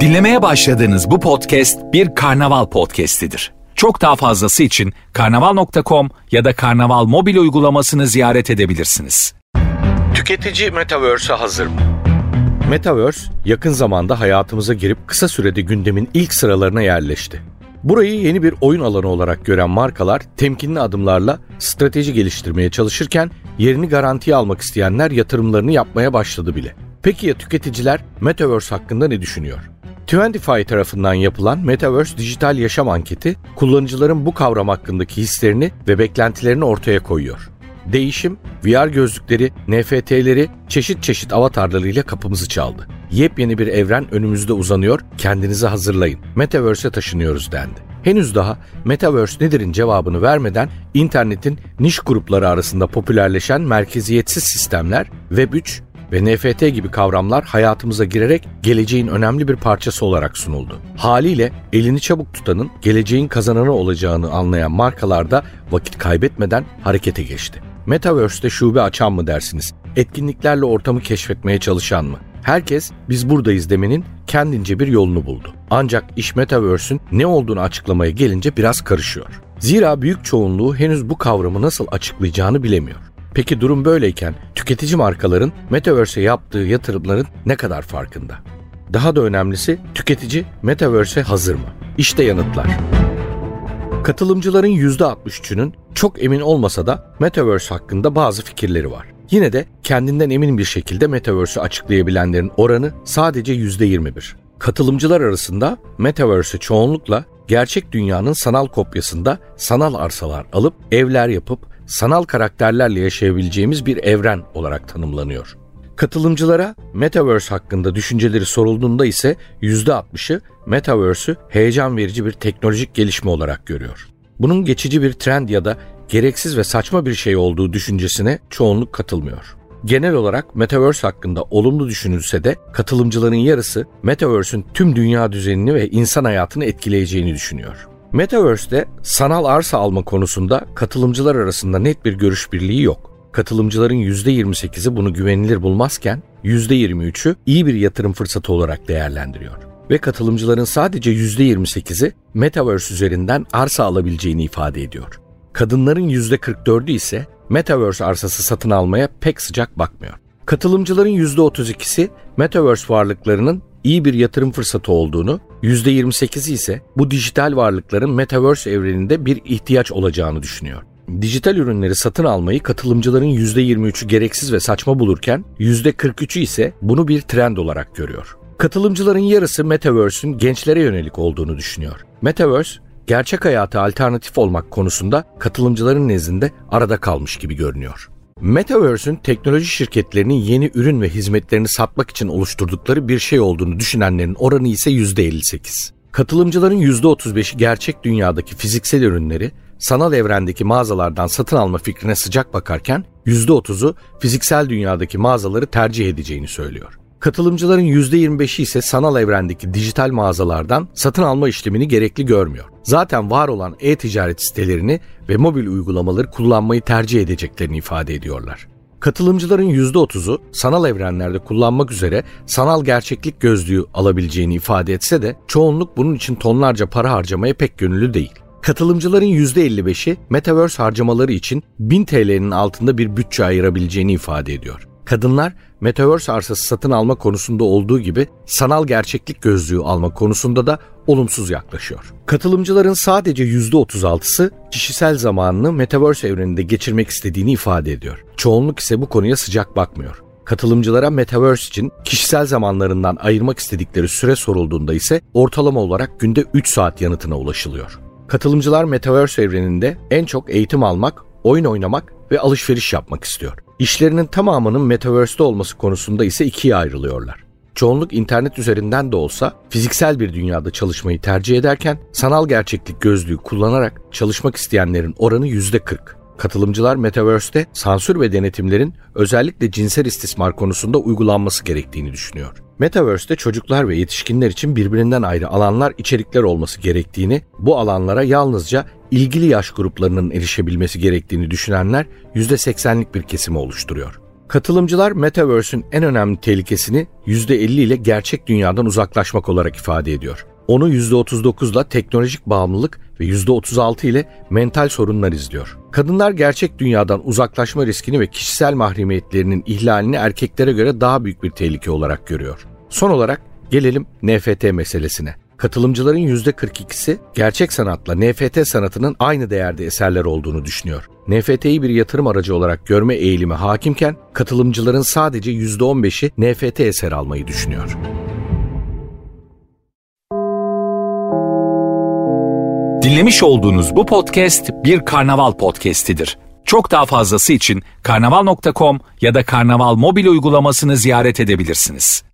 Dinlemeye başladığınız bu podcast bir karnaval podcastidir. Çok daha fazlası için karnaval.com ya da karnaval mobil uygulamasını ziyaret edebilirsiniz. Tüketici Metaverse'e hazır mı? Metaverse yakın zamanda hayatımıza girip kısa sürede gündemin ilk sıralarına yerleşti. Burayı yeni bir oyun alanı olarak gören markalar temkinli adımlarla strateji geliştirmeye çalışırken yerini garantiye almak isteyenler yatırımlarını yapmaya başladı bile. Peki ya tüketiciler Metaverse hakkında ne düşünüyor? Twentify tarafından yapılan Metaverse Dijital Yaşam Anketi, kullanıcıların bu kavram hakkındaki hislerini ve beklentilerini ortaya koyuyor. Değişim, VR gözlükleri, NFT'leri, çeşit çeşit avatarlarıyla kapımızı çaldı. Yepyeni bir evren önümüzde uzanıyor, kendinizi hazırlayın. Metaverse'e taşınıyoruz dendi. Henüz daha Metaverse nedir'in cevabını vermeden internetin niş grupları arasında popülerleşen merkeziyetsiz sistemler, Web3 ve NFT gibi kavramlar hayatımıza girerek geleceğin önemli bir parçası olarak sunuldu. Haliyle elini çabuk tutanın geleceğin kazananı olacağını anlayan markalar da vakit kaybetmeden harekete geçti. Metaverse'de şube açan mı dersiniz? Etkinliklerle ortamı keşfetmeye çalışan mı? Herkes biz buradayız demenin kendince bir yolunu buldu. Ancak iş Metaverse'ün ne olduğunu açıklamaya gelince biraz karışıyor. Zira büyük çoğunluğu henüz bu kavramı nasıl açıklayacağını bilemiyor. Peki durum böyleyken tüketici markaların Metaverse'e yaptığı yatırımların ne kadar farkında? Daha da önemlisi tüketici Metaverse'e hazır mı? İşte yanıtlar. Katılımcıların %63'ünün çok emin olmasa da Metaverse hakkında bazı fikirleri var. Yine de kendinden emin bir şekilde Metaverse'ü açıklayabilenlerin oranı sadece %21. Katılımcılar arasında Metaverse'ü çoğunlukla gerçek dünyanın sanal kopyasında sanal arsalar alıp evler yapıp sanal karakterlerle yaşayabileceğimiz bir evren olarak tanımlanıyor. Katılımcılara Metaverse hakkında düşünceleri sorulduğunda ise %60'ı Metaverse'ü heyecan verici bir teknolojik gelişme olarak görüyor. Bunun geçici bir trend ya da gereksiz ve saçma bir şey olduğu düşüncesine çoğunluk katılmıyor. Genel olarak Metaverse hakkında olumlu düşünülse de katılımcıların yarısı Metaverse'ün tüm dünya düzenini ve insan hayatını etkileyeceğini düşünüyor. Metaverse'de sanal arsa alma konusunda katılımcılar arasında net bir görüş birliği yok. Katılımcıların %28'i bunu güvenilir bulmazken %23'ü iyi bir yatırım fırsatı olarak değerlendiriyor. Ve katılımcıların sadece %28'i Metaverse üzerinden arsa alabileceğini ifade ediyor. Kadınların %44'ü ise Metaverse arsası satın almaya pek sıcak bakmıyor. Katılımcıların %32'si Metaverse varlıklarının iyi bir yatırım fırsatı olduğunu, %28'i ise bu dijital varlıkların Metaverse evreninde bir ihtiyaç olacağını düşünüyor. Dijital ürünleri satın almayı katılımcıların %23'ü gereksiz ve saçma bulurken %43'ü ise bunu bir trend olarak görüyor. Katılımcıların yarısı Metaverse'ün gençlere yönelik olduğunu düşünüyor. Metaverse, gerçek hayata alternatif olmak konusunda katılımcıların nezdinde arada kalmış gibi görünüyor. Metaverse'ün teknoloji şirketlerinin yeni ürün ve hizmetlerini satmak için oluşturdukları bir şey olduğunu düşünenlerin oranı ise %58. Katılımcıların %35'i gerçek dünyadaki fiziksel ürünleri sanal evrendeki mağazalardan satın alma fikrine sıcak bakarken %30'u fiziksel dünyadaki mağazaları tercih edeceğini söylüyor. Katılımcıların %25'i ise sanal evrendeki dijital mağazalardan satın alma işlemini gerekli görmüyor. Zaten var olan e-ticaret sitelerini ve mobil uygulamaları kullanmayı tercih edeceklerini ifade ediyorlar. Katılımcıların %30'u sanal evrenlerde kullanmak üzere sanal gerçeklik gözlüğü alabileceğini ifade etse de çoğunluk bunun için tonlarca para harcamaya pek gönüllü değil. Katılımcıların %55'i Metaverse harcamaları için 1000 TL'nin altında bir bütçe ayırabileceğini ifade ediyor. Kadınlar Metaverse arsası satın alma konusunda olduğu gibi sanal gerçeklik gözlüğü alma konusunda da olumsuz yaklaşıyor. Katılımcıların sadece %36'sı kişisel zamanını Metaverse evreninde geçirmek istediğini ifade ediyor. Çoğunluk ise bu konuya sıcak bakmıyor. Katılımcılara Metaverse için kişisel zamanlarından ayırmak istedikleri süre sorulduğunda ise ortalama olarak günde 3 saat yanıtına ulaşılıyor. Katılımcılar Metaverse evreninde en çok eğitim almak, oyun oynamak ve alışveriş yapmak istiyor. İşlerinin tamamının Metaverse'de olması konusunda ise ikiye ayrılıyorlar. Çoğunluk internet üzerinden de olsa fiziksel bir dünyada çalışmayı tercih ederken sanal gerçeklik gözlüğü kullanarak çalışmak isteyenlerin oranı %40. Katılımcılar Metaverse'de sansür ve denetimlerin özellikle cinsel istismar konusunda uygulanması gerektiğini düşünüyor. Metaverse'de çocuklar ve yetişkinler için birbirinden ayrı alanlar, içerikler olması gerektiğini, bu alanlara yalnızca ilgili yaş gruplarının erişebilmesi gerektiğini düşünenler %80'lik bir kesimi oluşturuyor. Katılımcılar Metaverse'ün en önemli tehlikesini %50 ile gerçek dünyadan uzaklaşmak olarak ifade ediyor. Onu %39 ile teknolojik bağımlılık ve %36 ile mental sorunlar izliyor. Kadınlar gerçek dünyadan uzaklaşma riskini ve kişisel mahremiyetlerinin ihlalini erkeklere göre daha büyük bir tehlike olarak görüyor. Son olarak gelelim NFT meselesine. Katılımcıların %42'si gerçek sanatla NFT sanatının aynı değerde eserler olduğunu düşünüyor. NFT'yi bir yatırım aracı olarak görme eğilimi hakimken katılımcıların sadece %15'i NFT eser almayı düşünüyor. Dinlemiş olduğunuz bu podcast bir karnaval podcastidir. Çok daha fazlası için karnaval.com ya da karnaval mobil uygulamasını ziyaret edebilirsiniz.